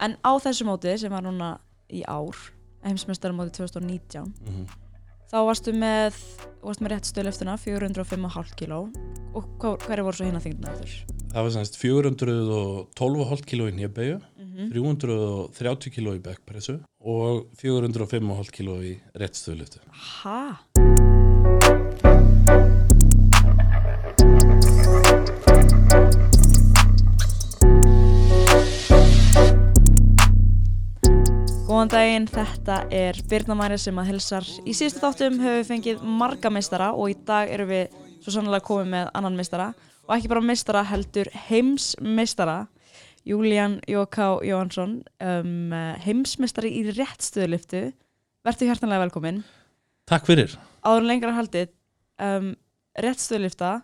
en á þessu móti sem var núna í ár heimsmeistaramóti 2019 Mhm. þá varstu með, varstu með rétt stöðlöftuna 405,5 kíló og hverju voru svo hinn að þingna þurr? Það var semst 412,5 kg í nýjabæju, Mm 330 kg í backpressu og 405,5 kg í réttstöðliftu. Ha? Góðan daginn, þetta er Birna Mæri sem að hilsar. Í síðustu þáttum höfum við fengið marga meistara og í dag erum við svo sannlega komið með annan meistara og ekki bara meistara heldur heimsmeistara Júlían Jóká Jóhansson um, heimsmeistari í réttstöðuliftu Vertu hjartanlega velkomin Takk fyrir. áður en lengra haldið um, réttstöðulifta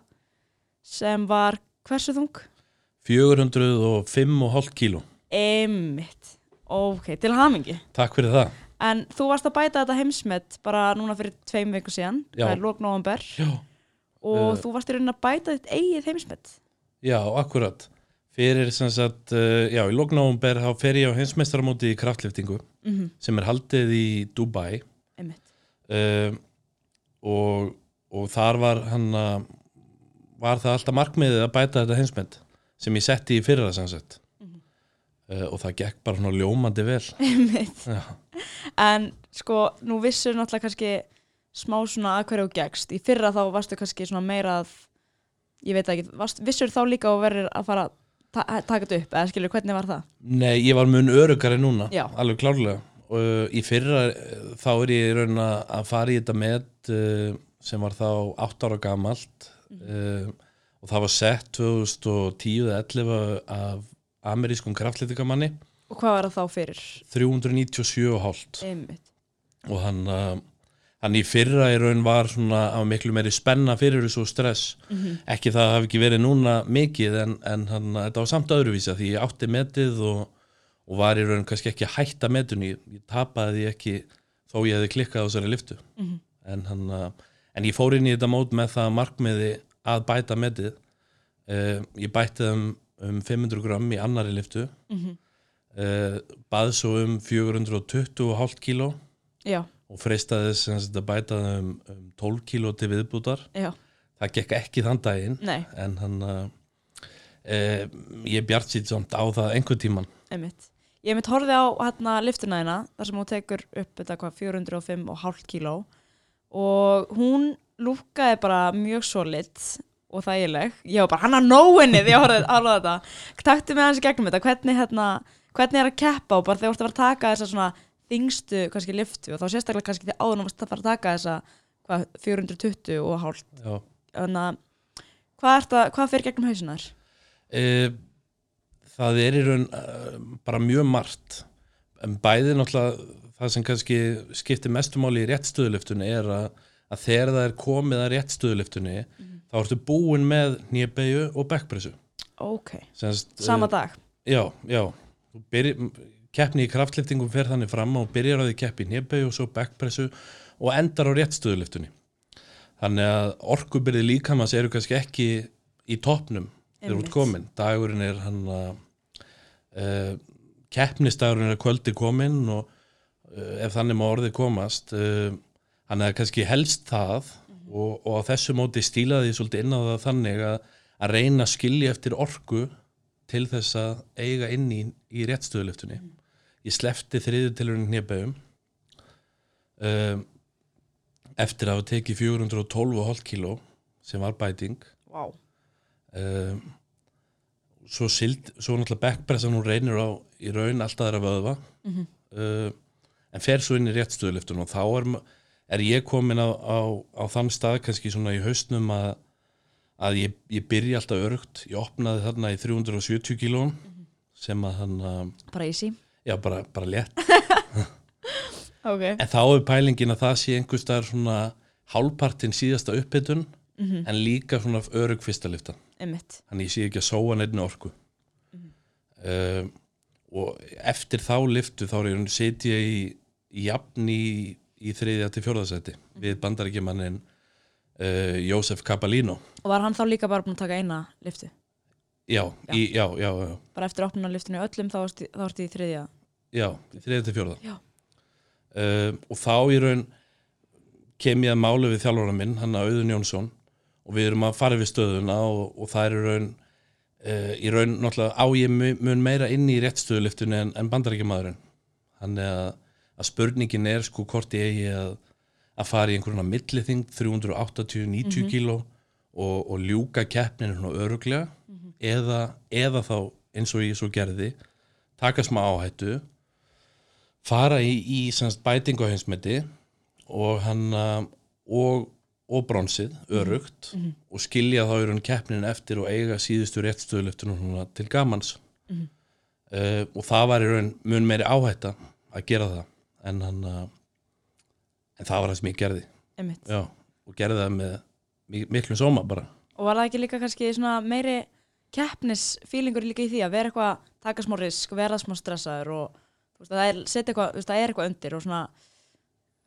sem var hversu þung? 405,5 kg. Einmitt Ok, til hamingi Takk fyrir það. En þú varst að bæta þetta heimsmet bara núna fyrir tveim viku síðan Já. það er lók november Já. og Eh. þú varst í raunin að bæta þitt eigið heimsmet Já, akkurat. Fyrir sem sagt, uh, já, í lóknáumber þá fer ég á heimsmeistaramóti í kraftliftingu mm sem er haldið í Dubai Einmitt uh, og, og þar var hann að var það alltaf markmiðið að bæta þetta heimsmynd sem ég setti í fyrra sem sagt. Uh, og það gekk bara svona ljómandi vel. En sko, nú vissur náttúrulega kannski smá svona að hverju gegst í fyrra þá varstu kannski svona meira að ég veit ekki, varst, vissur þá líka og verður að fara að ta taka þetta upp eða skilur, hvernig var það? Nei, ég var mun örugari núna Já. alveg klárlega og uh, í fyrra uh, þá er ég raun að að fara í þetta met uh, sem var þá 8 ára gamalt uh, og það var sett 2010 eða 11 af amerískum kraftlítikamanni Og hvað var það þá fyrir? 397,5 Einmitt. Og hann uh, hann í fyrra í raun var svona á miklu meiri spenna fyrir þessu stress. Mhm. ekki það hafi ekki verið núna mikið en, en hann, þetta var samt öðruvísa því ég átti metið og, og var í raun kannski ekki hætta metunni ég, ég tapaði því ekki þó ég hefði klikkað á þessari liftu Mhm. en, hann, uh, en ég fór inn í þetta mót með það markmiði að bæta metið. Uh, ég bætti um, um 500 gram í annari liftu Mhm. uh, bað svo um 420,5 kíló Já, og freistaði sem sagt að bæta um, um 12 kíló til viðbútar já, það gekk ekki þann daginn nei, en hann uh, e, ég bjart sýtt samt á það einhvern tíman einmitt. Ég mitt horfið á hérna liftuna þína þar sem hún tekur upp þetta hvað 405,5 kíló. Og hún lúkaði bara mjög solid og þægileg. Ég var bara hann að nóinni því að horfið á þetta. Taktu með hans í gegnum þetta. Hvernig, hérna, hvernig er að keppa? Og bara þegar þú ert að fara að taka þessa svona þingstu kannski liftu og þá sérstaklega kannski þegar áður varst að fara að taka þessa hvað, 420 og hálft. Já. þannig að hvað, ert að, hvað fyrir gegnum hausinar? e, það er í raun uh, bara mjög margt. En bæði náttúrulega það sem kannski skiptir mestumáli í réttstöðuliftunni er að, að þegar það er komið að réttstöðuliftunni þá ertu búin með nýjabeyju og backpressu Ok, Semst, sama dag? Já, já. Þú byrji, keppni í kraftliftingum fer þannig fram og byrjar á því keppi í nýjabæju og svo backpressu og endar á réttstöðuliftunni. Þannig að orkubyrði líkamans eru kannski ekki í toppnum þegar út komin dagurinn er hann að uh, keppnistagurinn er kvöldi komin og uh, ef þannig má orðið komast uh, hann er kannski helst það og, og á þessu móti stílaði ég svolítið inn á það þannig að, að reyna að skilja eftir orku til þess að eiga inn í, í réttstöðuliftunni ég slefti þriðu tilurinn hnébæum um, eftir að hafa tekið 412,5 kíló sem var bæting. Vá, um, svo, sild, svo náttúrulega backpressan hún reynir á í raun alltaf þeirra vöðva. Mhm. uh, en fer svo inn í réttstöðuliftun og þá er, ma- er ég komin á, á, á þann stað kannski svona í haustnum að, að ég, ég byrja alltaf örugt ég opnaði þarna í 370 kílón sem að hann uh, bara easy. Já bara, bara létt. Ok. En þá er pælingin að það sé einhver staðar svona hálfpartin síðasta uppbytun mm en líka svona örug fyrsta liftan þannig ég sé ekki að sóa neittni orku. Um, og eftir þá liftu þá er ég seti ég í jafn í, í þriðja til fjórðasæti við bandarækjumannin uh, Jósef Capalino Og var hann þá líka bara búin að taka eina liftu? já, í, já, já, já, bara eftir opnunarliftinu öllum þá varst í- þriðja já, þriðið til fjórða. Já. Um, og þá í raun kem ég að málu við þjálfara minn, hann að Auðun Jónsson og við erum að fara við stöðuna og, og það er í raun uh, í raun náttúrulega á ég mu- mun meira inn í réttstöðuliftinu en, en bandarækjumadurinn þannig að, að spurningin er sko hvort ég eigi að, að fara í einhverjuna millithing 380-90 kíló og, og ljúka keppninu svona öruglega eða, eða þá eins og ég svo gerði taka smá áhættu fara í, í semst, bætingu á heimsmeti og hann og, og bronsið, örugt og skilja þá í raun keppnin eftir og eiga síðustu réttstöðulöftunum til gamans. Mhm. uh, og það var í raun mun meiri áhætta að gera það en hann uh, en það var það sem ég gerði. Já, og gerði það með mi- miklum sóma bara. Og var það ekki líka kannski svona meiri keppnisfílingur líka í því að vera eitthvað að taka smá risk, vera smá stressaður og veist, að það er, eitthvað, þú veist, það er eitthvað undir og svona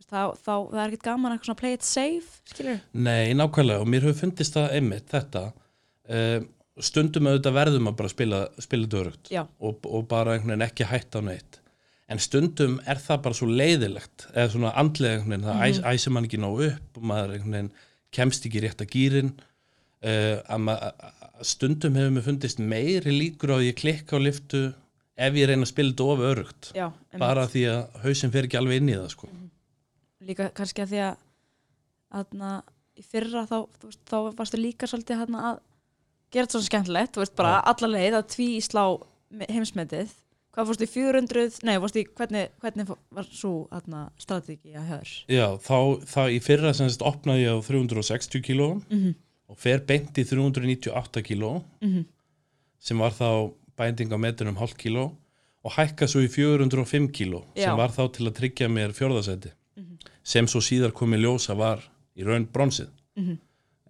þá, þá, það er ekkert gaman svona play it safe, skilur Nei, nákvæmlega og mér hefur fundist það einmitt þetta uh, stundum auðvitað verðum að bara spila, spila dörugt og, og bara einhvern veginn ekki hætta á neitt en stundum er það bara svo leiðilegt eða svona andlega einhvern veginn það æs, æsir mann ekki ná upp og maður einhvern veginn kemst ekki rétt að gýrin uh, að, ma- að stundum hefur mér fundist meiri líkur á að ég klikka á liftu ef ég reyna að spila þetta of örugt Já, bara því að hausinn fer ekki alveg inn í það sko. líka kannski að því að aðna, í fyrra þá, þú veist, þá varstu líka svolítið aðna, að gera þetta svona skemmtilegt þú veist bara alla leið að tví slá heimsmetið hvað fórstu í 400, nei, fórstu í hvernig, hvernig var svo aðna, strategi að höður Já, þá, þá í fyrra sem sagt opnaði ég á 360 kílóum mm og fer beint í 398 kíló -hmm. sem var þá bænding á metunum hálf kíló og hækka svo í 405 kíló sem var þá til að tryggja mér fjórðasæti Mhm. sem svo síðar komið ljósa var í raun bronsið Mhm.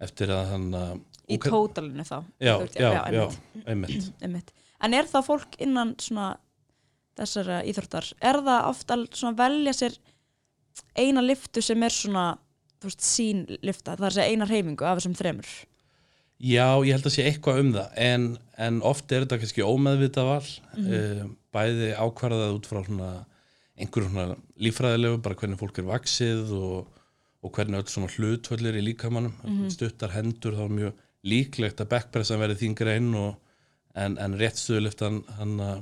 eftir að hann uh, í tótalinu þá já, já, já, einmitt. en er það fólk innan svona þessara íþróttar. Er það ofta að velja sér eina liftu sem er svona þú veist, sín lifta, það er að segja eina reyfingu af þessum þremur. Já, ég held að sé eitthvað um það en, en oft er þetta kannski ómeðvitað val. Mm bæði ákvarðað út frá svona einhverjum svona líffræðilegu bara hvernig fólk er vaksið og, og hvernig öll svona hlutvöllir í líkamannum stuttar hendur þá er mjög líklegt að backpressan verði þín grein og, en, en réttstöðuliftan hann uh,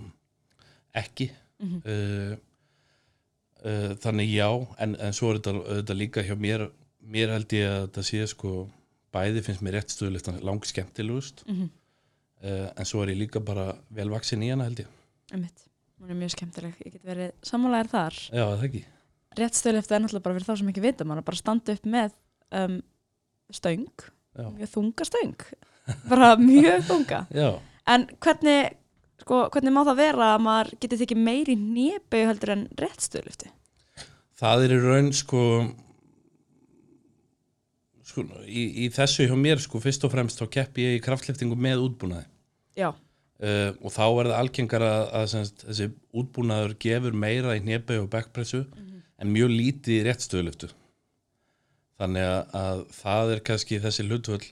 ekki. Uh, uh, þannig já en, en svo er þetta, þetta líka hjá mér mér held ég að þetta sé sko bæði finnst mér réttstöðuliftan langt skemmtilegust. Mhm. uh, en svo er ég líka bara vel vaksin í hana held ég. Einmitt, hún er mjög skemmtileg. Ég get verið sammálaðir þar. Já, það ekki? Rétt stöðlifta er náttúrulega bara fyrir þá sem ekki vita maður bara standa upp með um, stöng, já, mjög þunga stöng. Bara mjög þunga. Já. en hvernig sko, hvernig má það vera að maður geti tekið meiri nýbegu heldur en rétt stöðlifti það er í raun sko sko í, í þessu hjá mér sko fyrst og fremst þá keppi ég í kraftliftingu með útbúnaði. Já, uh, og þá er það algengar að, að semst, þessi útbúnaður gefur meira í hnebau og backpressu en mjög lítið í réttstöðuliftu þannig að, að það er kannski þessi hlutvöld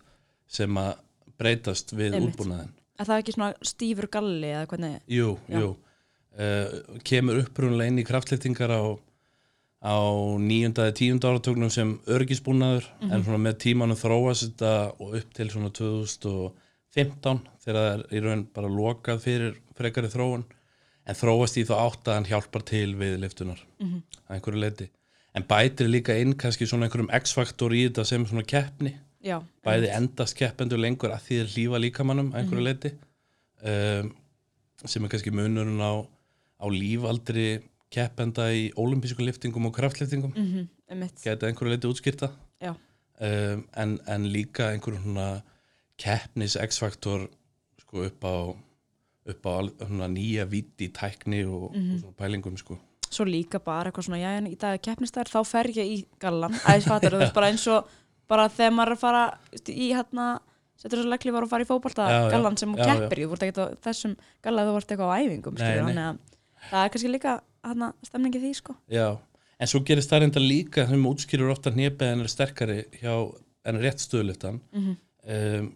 sem að breytast við Einmitt. útbúnaðin er það ekki svona stífur galli eða hvernig jú, Já. jú uh, kemur upprunlega inn í kraftliftingar á á níunda eða tíunda áratögnum sem örgisbúnaður en svona með tímanum þróast þetta og upp til svona 2015 þegar það er í raun bara lokað fyrir frekari þróun en þróast í þá átt að hann hjálpar til við liftunar Mhm. að einhverju leiti en bætir líka inn kannski svona einhverjum x-faktor í þetta sem svona keppni já, bæði endast keppendur lengur að því þeir hlífa líkamannum að einhverju leiti um, sem er kannski munurinn á, á lífaldri keppenda í ólimpísku liftingum og kraftliftingum mm -hmm, geta einhverju leiti útskýrta. Um, en, en líka einhverjum svona keppnis x-faktor sko upp á upp á svona nýja viti tækni og, og svona pælingum sko. Svo líka bara eitthvað svona, já, en í dag er keppnistæður, þá fer ég í gallan, æsfattur, þú veist, bara eins og bara þegar maður er að fara í hérna, setur þessu leggli var að fara í já, gallan sem já. keppir þú vart ekkert á þessum galla þú vart eitthvað á æfingum, það er kannski líka hérna, stemningi því, sko. En svo gerist það reynda líka sem útskýrur ofta hnepið en er sterkari hjá en rétt stöðliftan mm um,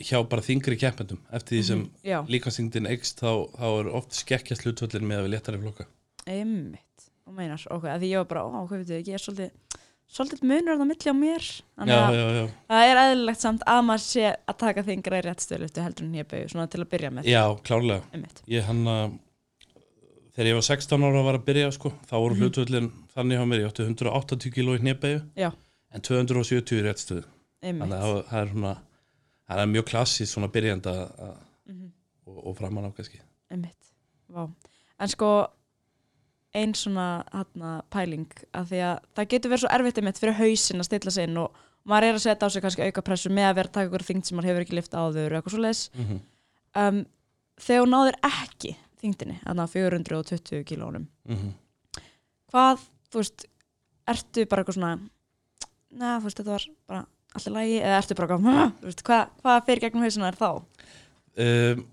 hjá bara þingri keppendum. Eftir því sem Já, líkansingdin eikst þá, þá er oft skekkjast hlutvöllin með að við léttari flokka. Einmitt og meinar, ok, að því ég var bara, ó, hvað veit ég, ég er svolítið svolítið munur á milli á mér. Þannig að já, já, það er eðlilegt samt að maður sé að taka þingra í réttstöðluftu heldur en ég bauð, svona til að byrja með. Já, klárlega. Ég hann að þegar ég var 16 ára að var að byrja sko, þá voru Mhm. hlutvöllin þannig hjá mér, ég átti 180 kg í hnebæju já, en 270 í réttstöðu einmitt. Þannig að það- það er svona það er mjög klassist svona byrjanda að- Mhm. og, og framan á kannski. En sko ein svona hana, pæling að því að það getur verið svo erfitt einmitt fyrir hausin að stilla sig inn og maður er að setja á sig kannski auka pressu með að vera að taka ykkur þyngd sem maður hefur ekki lift áður og eitthvað svo leis mm -hmm. um, þegar þú náðir ekki þyngdinni, þannig að 420 kílónum mhm. hvað, þú veist, ertu bara eitthvað svona neða, þú veist, þetta var bara allir lægi, eða ertu bara eitthvað, hvað, hvað fyrir gegnum hausina er þá? um,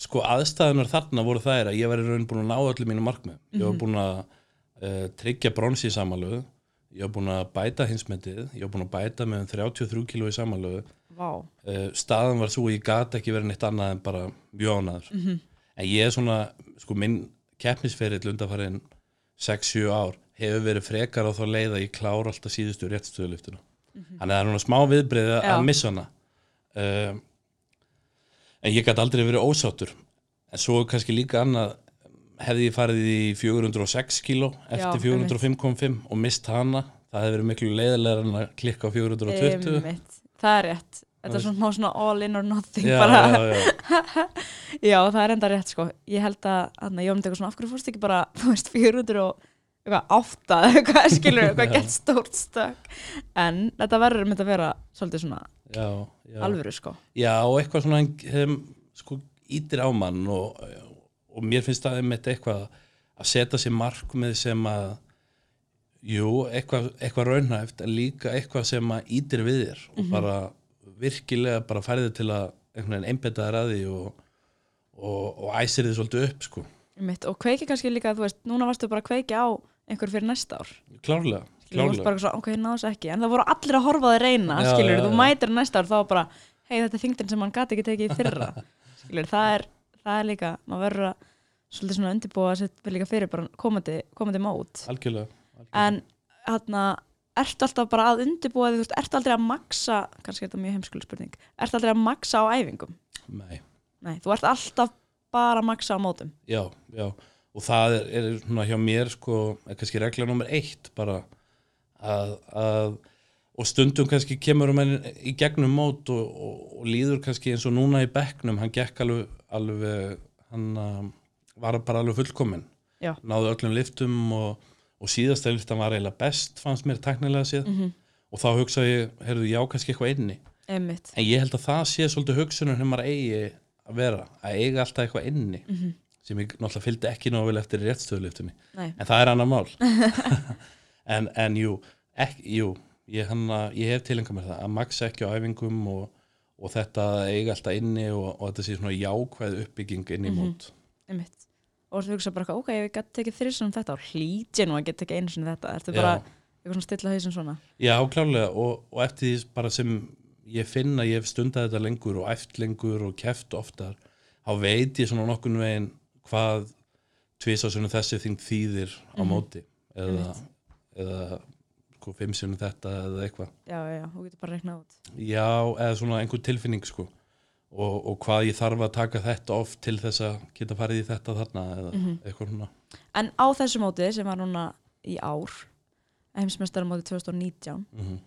sko aðstæðunar þarna voru er að ég var í raun búin að ná öllu mínu markmið ég var Mhm. búin að uh, tryggja bronsi í samanlögu ég var búin að bæta hinsmetið ég var búin að bæta með um 33 kg í samanlögu Vá, uh, staðan var svo ég gat ekki verið neitt annað en bara mjög ánæður Mhm. en ég er svona, sko minn keppnisferill undanfærin 6-7 ár hefur verið frekar á þá leið að ég klára alltaf síðustu réttstöðuliftuna þannig að það er núna smá. Já. að missa hana uh, en ég gæti aldrei verið ósáttur. En svo kannski líka annað hefði ég farið í 406 kíló eftir Já, 405,5 og mist hana það hefði verið miklu leiðilegar en að klikka á 420 einmitt, það er rétt. Þetta er svona, svona all in or nothing já, bara, já, já. já, það er enda rétt sko. Ég held að, að ég myndi eitthvað svona af hverju fórst ekki bara, þú veist, 400 og eitthvað átta, eða eitthvað skilur eitthvað gett stórt stök en þetta verður myndi að vera svolítið svona já, já. alvöru sko. Já, og eitthvað svona um, sko, ítir á mann og, og mér finnst það einmitt eitthvað að setja sér markmið sem að jú, eitthvað, eitthvað raunhæft en líka eitthvað sem að ítir við þér og bara virkilega bara færið til að einbetta þér að því og, og, og æsir þið svolítið upp sko, Einmitt, og kveiki kannski líka, þú veist, núna varstu bara að kveiki á einhver fyrir næsta ár klárlega, þú klárlega. svona, ok, náðs ekki en það voru allir að horfa þig reyna, Já, skilur, já, þú já. mætir næsta ár þá bara, hei, þetta er þingdin sem hann gati ekki tekið í fyrra skilur, það er, það er líka maður verður að svolítið svona undirbúa að setja líka fyrir bara komandi, komandi mót algjörlega, algjörlega. en hérna ertu alltaf bara að undirbúa því, þú veist, ertu aldrei að maksa kannski er þetta mjög heimskuli spurning ertu aldrei að maksa á æfingum? Nei. Nei, þú ert alltaf bara að maksa á mótum Já, já, og það er, er svona hjá mér sko, er kannski regla nummer eitt bara að, að og stundum kannski kemur um í gegnum mót og, og, og líður kannski eins og núna í bekknum, hann gekk alveg, alveg hann um, var bara alveg fullkominn. Náðu öllum liftum og, og síðasta liftan var eiginlega best fannst mér teknilega séð. Mm og þá hugsaði ég, heyrðu, já kannski eitthvað inni. Einmitt. En ég held að það sé svolítið hugsunum maður eigi að vera, að eiga alltaf eitthvað inni. Mm sem ég náttúrulega fylgdi ekki nógu vel eftir réttstöðuliftunni en það er annar mál. En, en jú, ekki, jú ég, hana, ég hef tilenga mér það að maksa ekki á æfingum og, og þetta eiga alltaf inni og, og þetta sé svona jákvæð uppbygging inn í Mhm. mót. Einmitt. Og þú hugsa bara, ok, ég gæti tekið þrísunum þetta og hlýtje nú að geta tekið einu sinni þetta. Ertu bara já, eitthvað svona stilla hausinn svona? Já, klárlega. Og, og eftir því bara sem ég finn að ég hef stundað þetta lengur og æft lengur og keft oftar þá veit ég svona nokkun veginn hvað tvisasunum þessi þing þýðir á Mhm. móti eða, Einmitt. eða sko, fimm sinum þetta eða eitthvað já, já, þú getur bara reiknað út Já, eða svona einhver tilfinning sko og, og hvað ég þarf að taka þetta oft til þess að geta farið í þetta þarna eða Mhm. eitthvað svona en á þessu móti sem var núna í ár heimsmestaramóti 2019 mm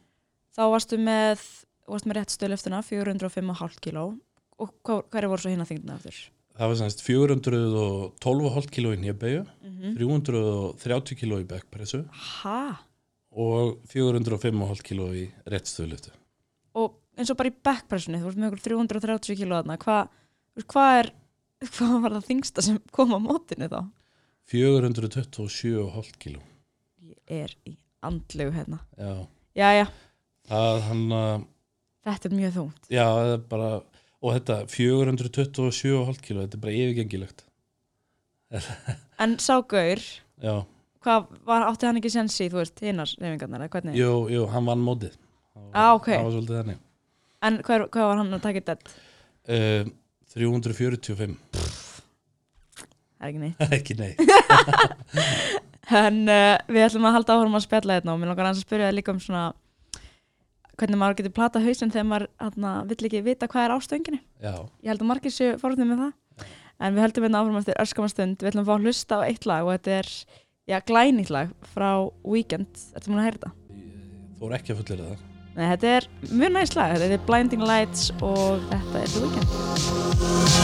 þá varstu með, varstu með rétt stöðlöftuna 405,5 kíló og hvað, hverju voru svo hinn að þingna eftir? Það var semst 412,5 kg í nýjabæju, Mm 330 kg í backpressu Ha? og 405,5 kg í réttstöðliftu. Og eins og bara í backpressunni, þú varst með ykkur 330 kíló þarna, hvað er, hvað var það þingsta sem kom á mótinu þá? 427,5 kg. Ég er í andlegu hérna. Já, Jæja, það hann þetta er mjög þungt. já, það er bara, og þetta 427,5 kg, þetta er bara yfirgengilegt. En sá gaur, Já, hvað var, átti hann ekki sensi, þú veist, hinnar reyfingarnar, eða hvernig? jú, jú, hann vann mótið. Ah, ok. Það var svolítið þannig. En hvað, var hann að taka dead? uh, 345 Það er ekki neitt ekki nei En uh, við ætlum að halda áhrum að spjalla þetta og mér langar að spyrja þig líka um svona hvernig maður getur plata hausinn þegar maður hana, vill ekki vita hvað er á stönginni já, Ég held að margir séu fórhundið með það. En við höldum hérna áfram eftir örskamastund Við ætlum að fá að hlusta á eitt lag og þetta er já, glænýtt lag frá Weekend. Ertu múin að heyra þetta? þú er ekki að fullir það. Nei, þetta er mjög næst lag. Þetta er Blinding Lights og þetta er The Weekend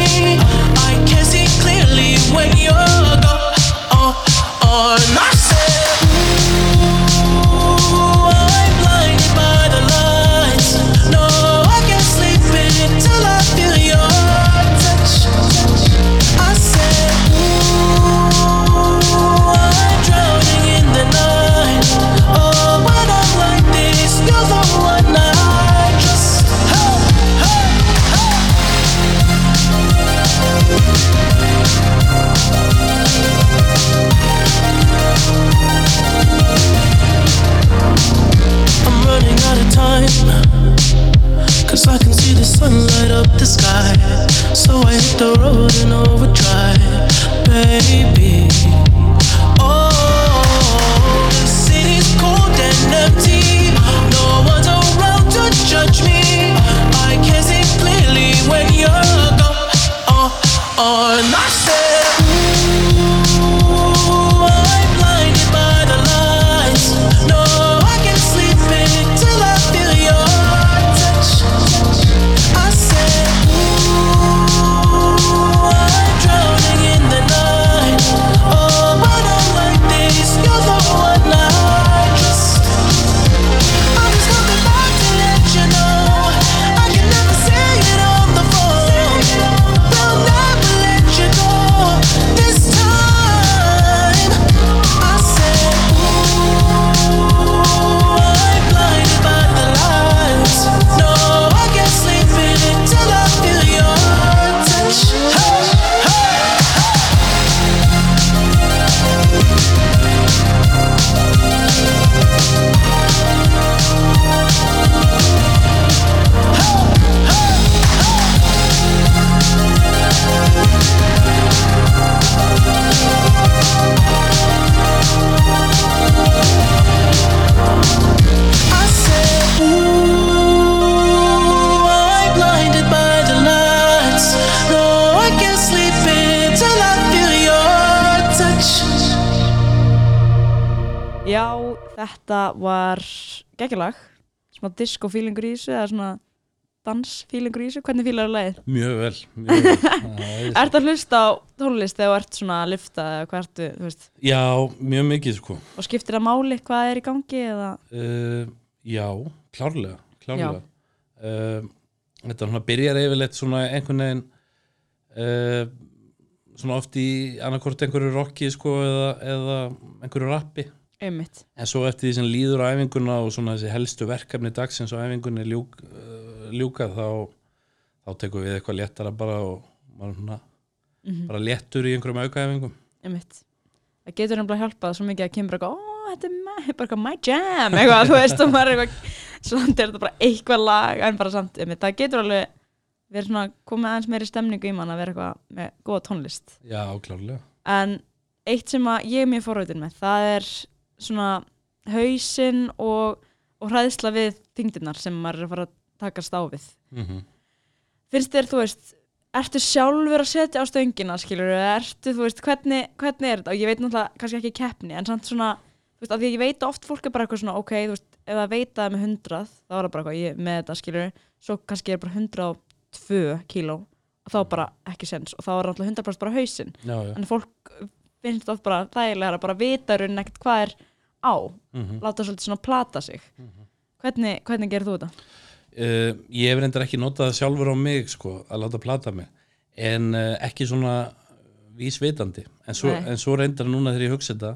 And Já, þetta var geggjalag. Smá disco feelingur í þessu eða svona dans feelingur í þessu, hvernig fílar þú lagið? mjög vel, mjög vel. Það er- Ertu að hlusta á tónlist þegar þú ert svona að lifta eða hvað ertu, þú veist? Já, mjög mikið sko. Og skiptir það máli hvað er í gangi eða? Uh, já, klárlega, klárlega. Uh, þetta svona byrjar yfirleitt svona einhvern veginn uh, svona oft í annarkort einhverju rocki sko eða, eða einhverju rappi einmitt. En svo eftir því sem líður á æfinguna og svona þessi helstu verkefni dagsins á æfingunni ljúk, uh, ljúka þá þá tekum við eitthvað léttara bara og maður svona Mhm. bara léttur í einhverjum aukaæfingum. Einmitt. Það getur nefnilega hjálpað svo mikið að kemur eitthvað, ó, þetta er my, bara my jam eitthvað, þú veist, maður er eitthvað samt er þetta bara eitthvað lag en bara samt, einmitt, það getur alveg verið svona, komið aðeins meiri stemningu í mann að vera eitthvað með góða tónlist. Já, klárlega. En eitt sem að ég er mjög forveitin með það er svona hausinn og, og hræðsla við þingdirnar sem maður er að fara að takast á við. Mm finnst þér, þú veist, ertu sjálfur að setja á stöngina, skilur ertu, þú veist, hvernig, hvernig er þetta? Og ég veit náttúrulega kannski ekki keppni, en samt svona þú veist, af því ég veit oft fólk er bara eitthvað svona ok, þú veist, ef það veit að það er með hundrað þá er það bara eitthvað, ég með þetta, skilur svo kannski er bara 102 kíló og þá bara ekki sens og þá er alltaf 100% bara hausinn. En fólk finnst oft bara þægilega að bara vita raun ekkert hvað er á Mm láta svolítið svona plata sig. Hvernig, hvernig gerir þú þetta? Uh, ég hef reyndar ekki notað sjálfur á mig sko, að láta plata mig. En uh, ekki svona vísvitandi. En svo, en svo reyndar núna þegar ég hugsa þetta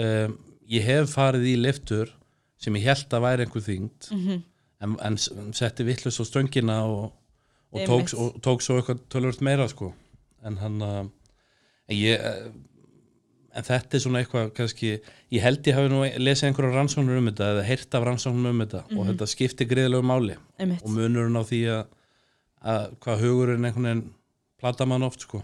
uh, ég hef farið í liftur sem ég held að væri einhver þyngd Mhm. en, en s- setti vittlust á stöngina og, og, tók, og tók svo eitthvað tölvört meira sko. En hann en ég en þetta er svona eitthvað kannski, ég held ég hafi nú lesið einhverja rannsóknur um þetta eða heyrt af rannsóknur um þetta og þetta skiptir greiðlegu máli Einmitt. og munurinn á því að, að hvað hugurinn einhvern veginn plata mann oft sko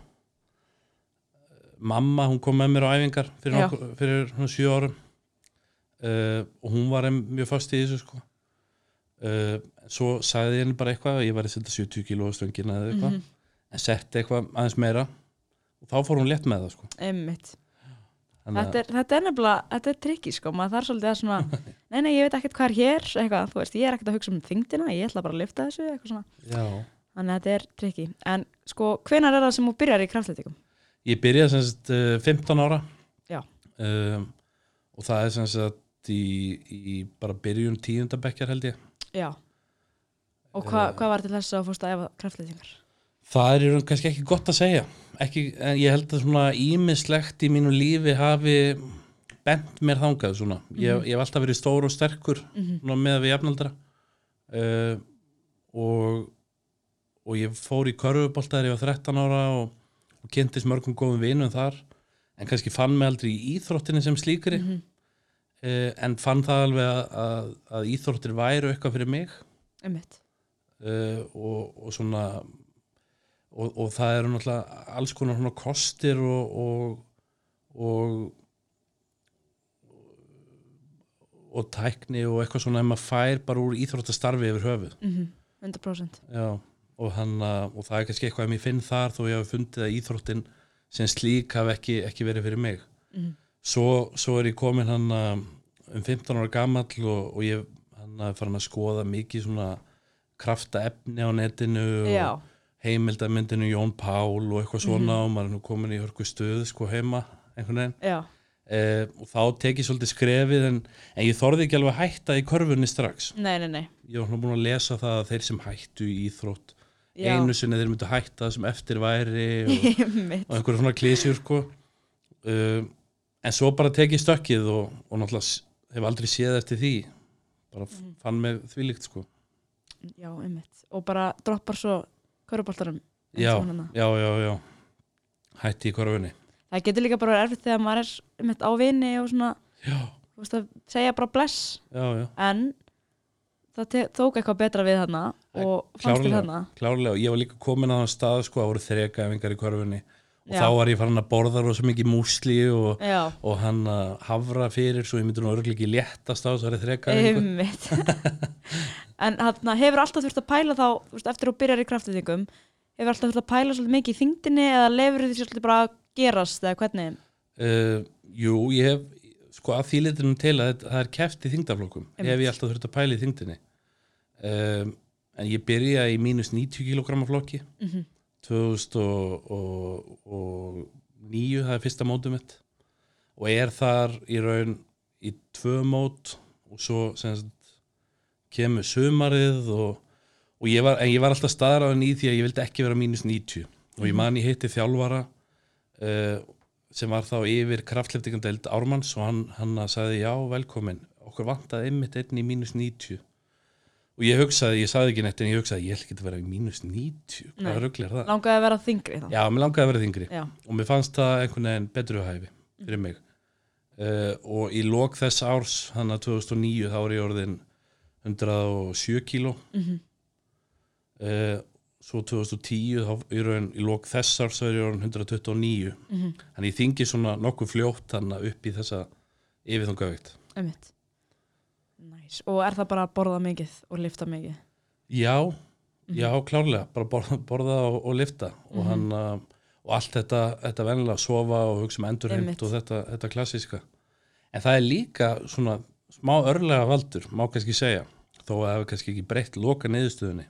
mamma hún kom með mér á æfingar fyrir, nokkur, fyrir svona sjö árum uh, og hún var mjög fast í þessu sko uh, svo sagði henni bara eitthvað að ég var að setja 70 kíló á stöngina eða eitthvað Mhm. en setti eitthvað aðeins meira og þá fór hún létt með það sko Einmitt. Þetta er, þetta er nefnilega, þetta er trikki sko, maður þarf svolítið að svona, nei, nei, ég veit ekkert hvað er hér, eitthvað, þú veist, ég er ekkert að hugsa um þingdina, ég ætla bara að lifta þessu, eitthvað svona, já þannig að þetta er trikki. En sko, hvenar er það sem þú byrjar í kraftlætikum? Ég byrjaði sem sagt uh, 15 ára Já. um, og það er sem sagt í, í bara byrjun tíundabekkjar held ég Já. Og hva, Eh. hvað var til þess að fórst að efa kraftlætingar? Það er kannski ekki gott að segja. Ekki, ég held að svona ímislegt í mínu lífi hafi bent mér þangað svona. Ég, ég hef alltaf verið stór og sterkur svona með við jafnaldra. Uh, og og ég fór í körfubolta þegar ég var 13 ára og, og kynntist mörgum góðum vinum þar. En kannski fann mig aldrei í íþróttinni sem slíkri. Mhm. uh, en fann það alveg að, að, að íþróttir væru eitthvað fyrir mig. Einmitt. uh, og, og svona og, og það eru náttúrulega alls konar svona kostir og og, og og tækni og eitthvað svona ef maður fær bara úr íþróttastarfi yfir höfuð Mm 100%. Já, og, hann, uh, og það er kannski eitthvað að mér finn þar þó ég hafi fundið að íþróttin sem slík hafi ekki, ekki verið fyrir mig Mhm. svo, svo er ég komin hann uh, um 15 ára gamall og, og ég hann að farin að skoða mikið svona krafta efni á netinu og Já. heimildamyndinu Jón Pál og eitthvað svona Mhm. og maður er nú komin í hörku stöð sko heima einhvern veginn eh, og þá tek ég svolítið skrefið en, en ég þorði ekki alveg að hætta í körfunni strax Nei, nei, nei. ég var búin að lesa það að þeir sem hættu í íþrótt Já. einu sinni þeir myndu hætta sem eftir væri og, og einhverja svona klísjur sko uh, en svo bara tek ég stökkið og, og náttúrulega hef aldrei séð eftir því bara Mhm. fann mig þvílíkt sko Já, einmitt. Og bara droppar svo köruboltarum. já, já, já, já. Hætti í körfunni. Það getur líka bara verið erfitt þegar maður er einmitt á vini og svona, veist að segja bara bless, já, já, en það tók eitthvað betra við hana og fannst til hana. klárlega. Ég var líka komin á þann stað sko, það voru þrekafingar í körfunni og Já. þá var ég farin að borða rosa mikið músli og, og hann að hafra fyrir svo ég myndi nú örgulega ekki léttast á þessari þrekafingu einmitt. en hann hefur alltaf þurft að pæla þá, veist, eftir að þú byrjar í kraftið hefur alltaf þurft að pæla svolítið mikið í þingdinni eða lefur því svolítið bara að gerast eða hvernig? Uh, jú, ég hef sko að því litunum til að það er keft í þingdaflokkum Einmitt. hef ég alltaf þurft að pæla í þingdinni um, en ég byrja í mínus 90 kg flokki Mhm. 2009 það er fyrsta mótum mitt. Og er þar í raun í tvö mót og svo sagt, kemur sumarið og, og ég var, en ég var alltaf staðræðan í því að ég vildi ekki vera mínus 90 og ég man ég hitti þjálfara uh, sem var þá yfir kraftleftingandeld Ármanns og hann, hann sagði já velkomin, okkur vantaði einmitt einn í mínus 90 og ég hugsaði, ég sagði ekki neitt en ég hugsaði ég ætla ekki að vera í mínus 90 Nei. hvað rugl er það? Langaði að vera þingri þá? Já, mér langaði að vera þingri Já. og mér fannst það einhvern veginn betru hæfi fyrir mig uh, og í lok þess árs hann að 2009 þá er ég orðin 107 kíló Mhm. uh, svo 2010 þá í raun í lok þess árs þá er ég orðin 129 Mhm. þannig ég þingi svona nokkuð fljótt hann upp í þessa yfirþungavíkt Einmitt. Næs. Og er það bara að borða mikið og lifta mikið? Já, Mhm. já, klárlega bara borða, borða og, og lifta og hann uh, og allt þetta, þetta vennilega að sofa og hugsa um endurheimt og þetta, þetta klassíska en það er líka svona smá örlega valdur, má kannski segja þó að það hefur kannski ekki breytt loka niðurstöðunni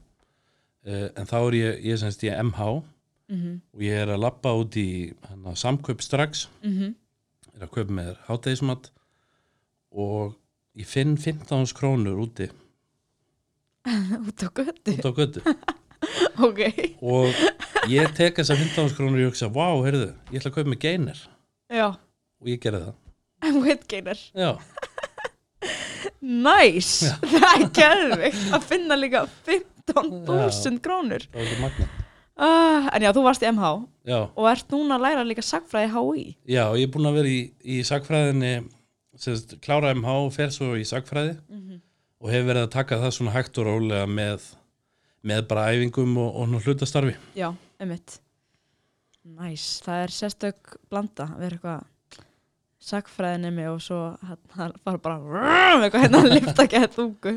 uh, en þá er ég, ég semst ég MH Mhm. og ég er að lappa út í hana, samkaup strax Mhm. er að kaupa með hátegismat og ég finn 15 krónur úti. Út á göttu út á götu. Ok, og ég tek þessar 15 krónur og ég hugsa, vá, heyrðu, ég ætla að kaupa með geiner já. Og ég gerði það. Whitgainer, já, nice. Það er gerðvikt að finna líka 15.000 krónur. Uh, en já, þú varst í MH já, og ert núna að læra líka sagfræði HÍ já, ég er búin að vera í, í sagfræðinni sérst, klára MH og fer svo í sagfræði og hefur verið að taka það svona hægt og rólega með, með bara æfingum og, og hlutastarfi. Já, emitt nice, það er sérstök blanda að vera eitthvað sagfræðinemi og svo hann fara bara vrrrr, eitthvað hérna að lifta ekki að þungu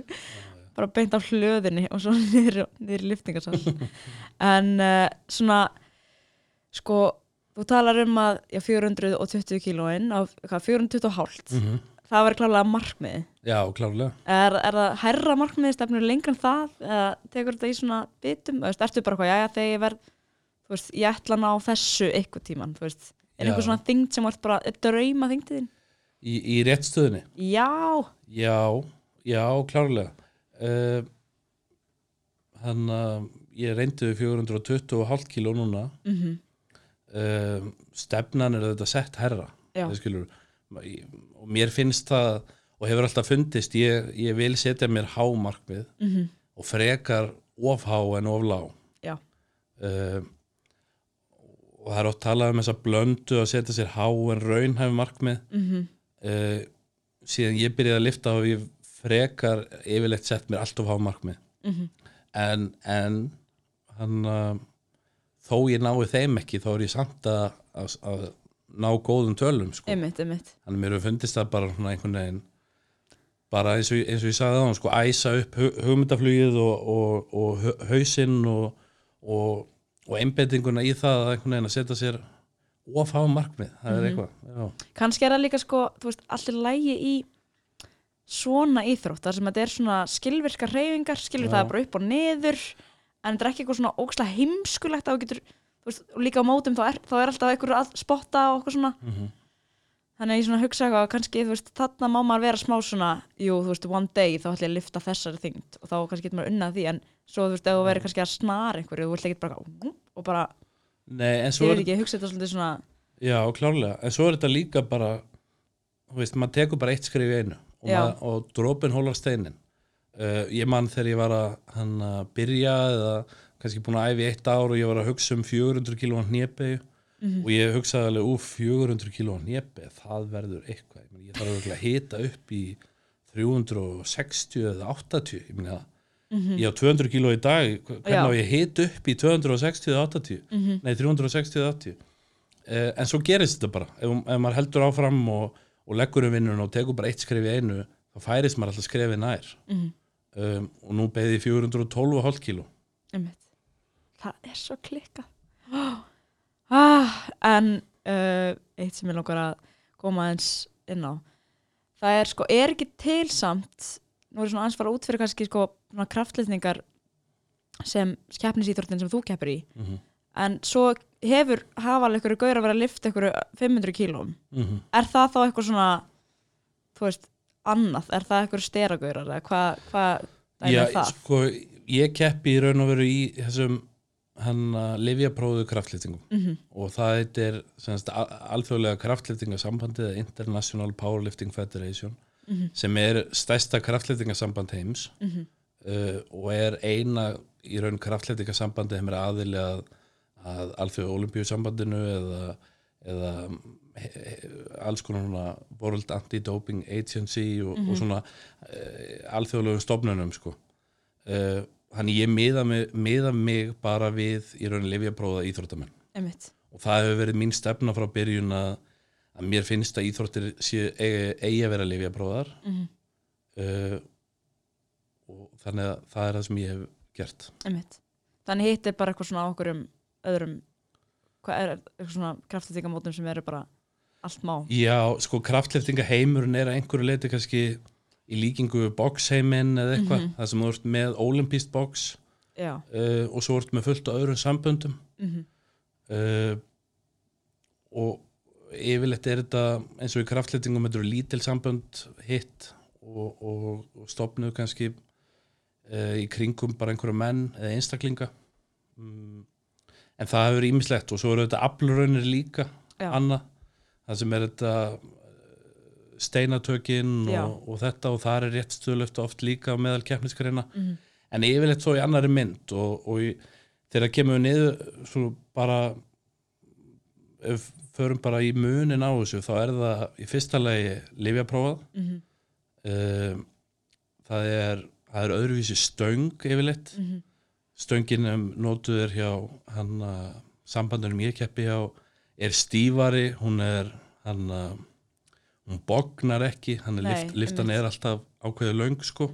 bara beint á hlöðinni og svo niður, í liftingarsal en uh, svona sko, þú talar um að já, 420 kílóin á hvað, 420 og hálft? Mm það var klálega markmiði já, klárlega. Er, er það herra markmiði stefnur lengra en það eða tekur þetta í svona bitum? Eða ertu bara hvað, já, þegar ég verð þú veist, ég ætla að ná þessu eitthvað tíman þú veist, er Já. einhver svona þyngd sem vart bara drauma þyngdiðin? í, í réttstöðinni Já, Já, já, klárlega. Uh, Þannig að ég reyndi við 420,5 kíló núna. Mhm, uh, Stefnan er þetta sett herra skilur. Og mér finnst það og hefur alltaf fundist ég, ég vil setja mér hámarkmið mhm, og frekar of há en of lág. Já, uh, og það er oft talað um þessa blöndu að setja sér há en raunhæf markmið. Mhm, uh, síðan ég byrjaði að lifta og ég frekar yfirleitt sett mér allt of há markmið. Mhm, en, en hann uh, þó ég nái þeim ekki þá er ég samt að, að, að ná góðum tölum sko. einmitt, einmitt þannig mér hefur fundist það bara einhvern veginn bara eins og, eins og ég sagði það sko, æsa upp hu- hugmyndaflugið og, og, og hausinn og, og, og einbendinguna í það að einhvern veginn að setja sér of há markmið, það er eitthvað já. kannski er það líka sko, þú veist, allir lægi í svona íþrótt þar sem þetta er svona skilvirkar reyfingar skilur Já. það bara upp og niður en þetta er ekki eitthvað svona ókslega heimskulegt að þú getur, þú veist, líka á mótum þá er, þá er alltaf einhver að spotta og eitthvað svona. Mhm. þannig að ég svona hugsa eitthvað að kannski, þú veist, þarna má maður vera smá svona, jú, þú veist, one day þá ætla ég að lifta þessari þyngd og þá kannski getur maður unnað því en svo, þú veist, ef þú verður kannski að snara einhverju, þú vilt ekki bara og bara, Nei, en svo er, þetta já, klárlega. En svo er þetta líka bara þú veist, maður tekur bara eitt skrif í einu og, og drópin hólar steinin uh, ég mann þegar ég var að hann að byrja eða kannski búin að æfi eitt ár og ég var að hugsa um 400 kílóan hnépegu og ég hugsaði alveg úf 400 kílóan hnépegu, það verður eitthvað. Ég, þarf að hita upp í 360 eða 80 ég meina. Ég á 200 kíló í dag hv- hvernig á ég hit upp í 260 eða 80 nei 360 eða 80 uh, en svo gerist þetta bara. Ef, ef maður heldur áfram og, og leggur um vinnuna og tekur bara eitt skref í einu þá færist maður alltaf skrefið nær. Mhm. Um, og nú beði 412,5 kíló. Það er svo klikkað. Ah, en uh, eitt sem ég langar að koma eins inn á. Það er sko, er ekki til samt, nú er svona aðeins fara út fyrir kannski sko svona kraftletningar sem keppnisýþróttin sem þú keppir í. Mhm. En svo hefur hafa alveg ykkur gaur að vera að lifta ykkur 500 kílóm. mm Er það þá eitthvað svona, þú veist, annað? Er það eitthvað steragaurar eða hvað hva, dæmi Já, er það? sko, ég keppi í raun og veru í þessum hann að livjapróðu kraftlýtingum Mm og það er semst, alþjóðlega kraftlýtingasambandið eða International Powerlifting Federation Mhm. sem er stærsta kraftlýtingasamband heims -hmm. uh, og er eina í raun kraftlýtingasambandið sem er aðili að, að alþjóða olimpíusambandinu eða, eða alls konar svona World Anti-Doping Agency og, og svona uh, alþjóðlegum stofnunum sko. uh, þannig ég miða mig, miða mig bara við í raun livjapróða íþróttamenn Einmitt. og það hefur verið mín stefna frá byrjun að, að mér finnst að íþróttir séu, eigi, að vera livjapróðar Mm uh, og þannig að það er það sem ég hef gert Einmitt. Þannig hitt er bara eitthvað svona okkur um öðrum hvað er eitthvað svona kraftlýtingamótum sem eru bara allt má Já, sko kraftleftinga heimurinn er að einhverju leiti kannski í líkingu boxheiminn eða eitthvað, Mhm. það sem þú ert með olimpíst box Já, uh, og svo ert með fullt á öðrum samböndum. Mm uh, og yfirleitt er þetta eins og í kraftleitingum þetta eru lítil sambönd hitt og, og, og stopnuð kannski uh, í kringum bara einhverju menn eða einstaklinga. Mm, en það hefur ímislegt og svo eru þetta aflraunir líka annað, það sem er þetta eh, steinatökin og, og þetta og það er rétt stöðlöft oft líka meðal keppniskreina Mhm. en yfirleitt svo í annari mynd og, og í, þegar kemur við niður svo bara ef förum bara í munin á þessu þá er það í fyrsta lagi livjaprófað Mhm. um, það er það er öðruvísi stöng yfirleitt Mhm. stöngin um notuð er hjá hann að sambandunum ég keppi hjá er stífari hún er hann að hún bognar ekki hann er lift, liftan er alltaf ákveðið löng sko.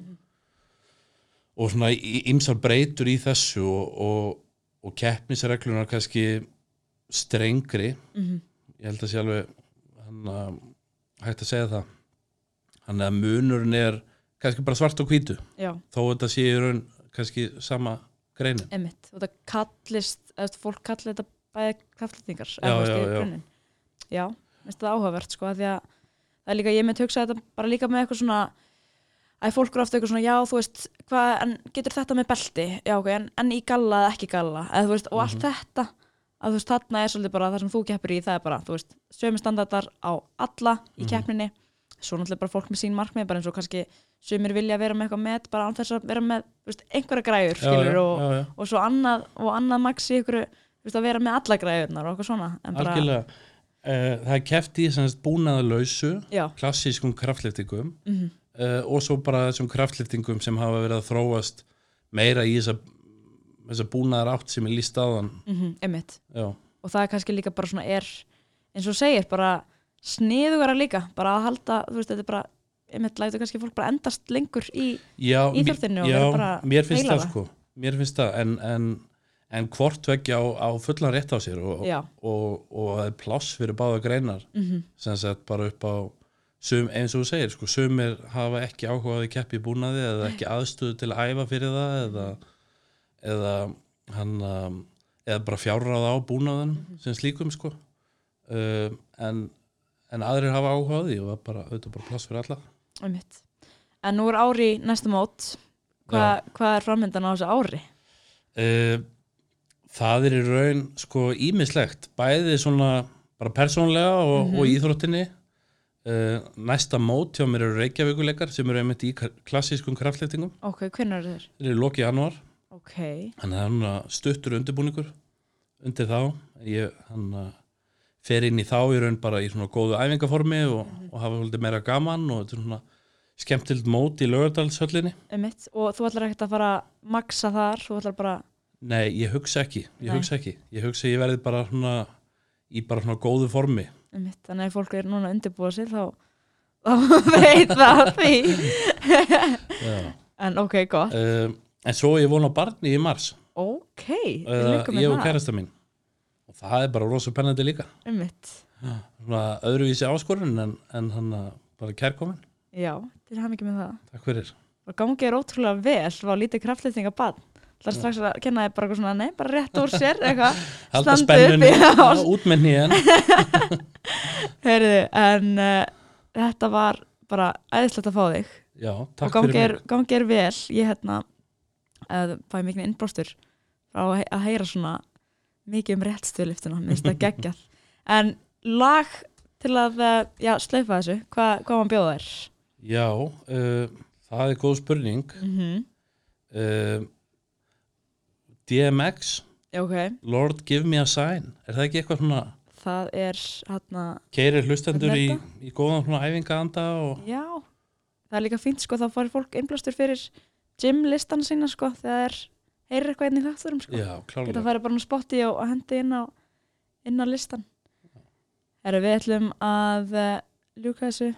Og svona ymsar breytur í þessu og, og, og keppnisreglunar kannski strengri. Mhm. ég held að sé alveg hann að hægt að segja það. Hann að munurinn er kannski bara svart og hvítu. Já, þó þetta sé í raun kannski sama greinin einmitt. Og það kallist, eða fólk kallir þetta bæði kraftlætingar. Já, já, já. Já, minnst það áhugavert, sko, því að það er líka, ég myndi hugsa þetta bara líka með eitthvað svona, að fólk eru ofta eitthvað svona, já, þú veist, hvað, en getur þetta með belti? Já, ok, en, en í galla eða ekki galla? Eða, þú veist, og allt þetta, að þú veist, þarna er svolítið bara það sem þú keppir í, það er bara, þú veist, sömu standardar á alla í keppninni, svo náttúrulega bara fólk með sín markmið, bara eins og kannski sumir vilja vera með eitthvað met, bara án þess að vera með, veist, einhverja græjur, skilur, já, og, já, já. og svo annað, og annað maxi ykkur, veist, að vera með alla græjurnar og eitthvað svona, bara, algjörlega. Uh, það er keft í já, klassískum kraftliftingum mhm, uh, og svo bara þessum kraftliftingum sem hafa verið að þróast meira í þessa, þessa búnaðar átt sem er líst mhm, einmitt. já, og það er kannski líka bara svona er eins og segir, bara sniðugara líka, bara að halda þú veist, þetta er bara, einmitt lætur kannski fólk bara endast lengur í, já, Íþróttinni og vera bara mér finnst það sko mér finnst það en, en, en hvort veggja á, á fullan rétt á sér og, og, og það er pláss fyrir báða greinar mhm, sem sagt bara upp á sum, eins og þú segir, sko, sumir hafa ekki áhugaði keppi í búnaði eða ekki aðstöðu til að æfa fyrir það eða, eða hann eða bara fjárráða á búnaðin sem slíkum sko. Um, en, en aðrir hafa áhugaði og það er bara, auðvitað bara pláss fyrir alla. Einmitt. En nú er ári í næsta mót. Hva, hvað er framöndan á þessu ári? uh, það er í raun sko ímislegt, bæði svona bara persónlega og, og íþróttinni. Uh, næsta mót hjá mér eru Reykjavíkuleikar sem eru einmitt í klassískum kraftleftingum ok, hvernig eru þeir? þeir eru lokið januar ok, þannig að hann að stuttur undirbúningur undir þá. Ég, hann fer inn í þá í raun bara í svona góðu æfingaformi og, og hafa svolítið meira gaman og þetta er svona skemmtild mót í lögardalshöllinni og þú ætlar ekkert að fara að maksa þar, þú ætlar bara Nei, ég hugsa ekki, ég hugsa ekki. Ég hugsa ég verði bara svona í bara svona góðu formi. Einmitt, þannig að fólk er núna að undirbúa sig þá, þá veit það því. En ok, gott. Um, en svo ég vona barni í mars. Ok, við líkum ég með og það. kærasta mín. og það er bara rosa pennandi líka. Svona öðruvísi áskorun en, en hann bara kærkomin já, til hann ekki með það. Takk fyrir. Og gangi er ótrúlega vel var lítið kraftlýtinga bann Það er strax að kenna þið bara eitthvað svona, nei, bara rétt úr sér, eitthvað, standa upp, spennunni, já, já, út með nýjan heyrðu, en uh, þetta var bara æðislegt að fá þig. Já, og takk fyrir mig. gangi er vel, ég hérna, uh, fæ mikið frá að he- að heyra svona mikið um réttstöðliftuna, minnst það geggjað, en lag til að, uh, já, slaufa þessu, Hva, hvað maður bjóða þér? já, uh, það er góð spurning. Mm -hmm. uh, DMX Ok, Lord give me a sign. Er það ekki eitthvað svona það er hérna, keirir hlustendur í, í góðan svona æfingaanda og Já, það er líka fínt sko, þá fari fólk einblástur fyrir gymlistan sína sko, þegar heyrir eitthvað inn í þátturum sko. já, Geta klálega farið bara á spotti og, og hendi inn á, inn á listan. Herru, við ætlum að uh, ljúka þessu.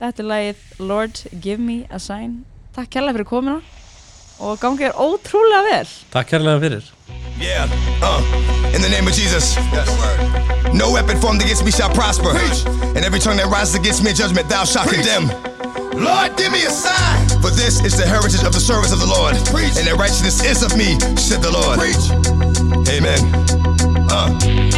Þetta er lagið Lord Give Me a Sign. Takk kærlega fyrir komina og gangi er ótrúlega vel. takk kærlega fyrir Yeah, uh, in the name of Jesus. No weapon formed against me shall prosper. And every tongue that rises against me in judgment, thou shalt condemn. Lord, give me a sign. For this is the heritage of the service of the Lord. And that righteousness is of me, said the Lord. Amen. Uh, Uh.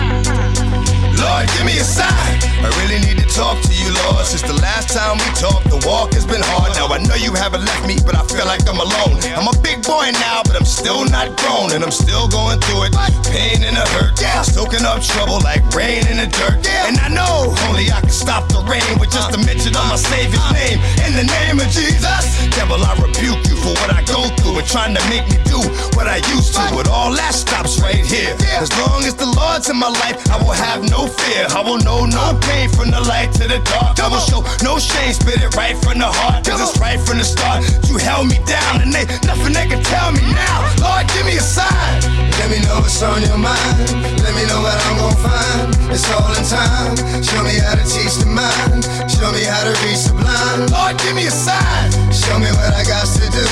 Lord, give me a sign. I really need to talk to you, Lord. Since the last time we talked, the walk has been hard. Now I know you haven't left me, but I feel like I'm alone. I'm a big boy now, but I'm still not grown, and I'm still going through it. Pain and a hurt, yeah. Soaking up trouble like rain in the dirt. And I know only I can stop the rain with just a mention of my Savior's name. In the name of Jesus, devil, I rebuke you for what I go through and trying to make me do what I used to. But all that stops right here. As long as the Lord's in my life, I will have no fear. I will know no pain from the light to the dark. I will show no shame, spit it right from the heart. Cause it's right from the start. You held me down and they nothing they can tell me now. Lord, give me a sign. Let me know what's on your mind. Let me know what I'm gonna find. It's all in time. Show me how to teach the mind. Show me how to reach the blind. Lord, give me a sign. Show me what I got to do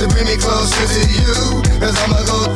to bring me closer to you. Cause I'ma go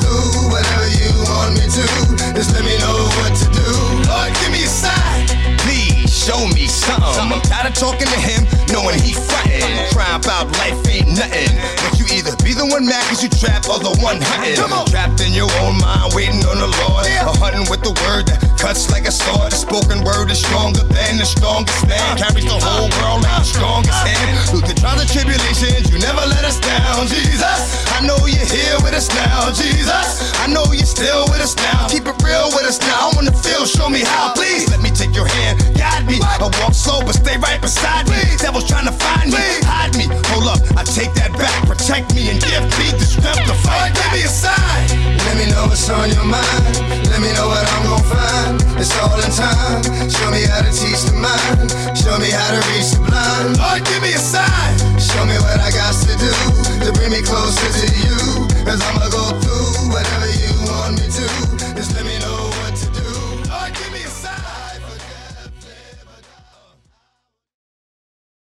tired of talking to him, knowing he frontin'. Crying about life ain't nothing. But you either be the one mad cause you trapped or the one hunting. Trapped in your own mind, waiting on the Lord. Or hunting with the word that cuts like a sword. The spoken word is stronger than the strongest man. Carries the whole world like the strongest hand. Through the trials and tribulations, you never let us down, Jesus. I know you're here with us now, Jesus. I know you're still with us now. Keep it real with us now. I wanna feel, show me how. Please let me take your hand, guide me. I walk slow, but stay right beside me. Devil's trying to find me, hide me. Hold up, I take that back. Protect me and give me the strength to fight. Give me a sign. Let me know what's on your mind. Let me know what I'm gonna find time, it's all in time. Show me how to teach the mind, show me how to reach the blind. Lord, give me a sign. Show me what I got to do to bring me closer to you, cause I'ma go through.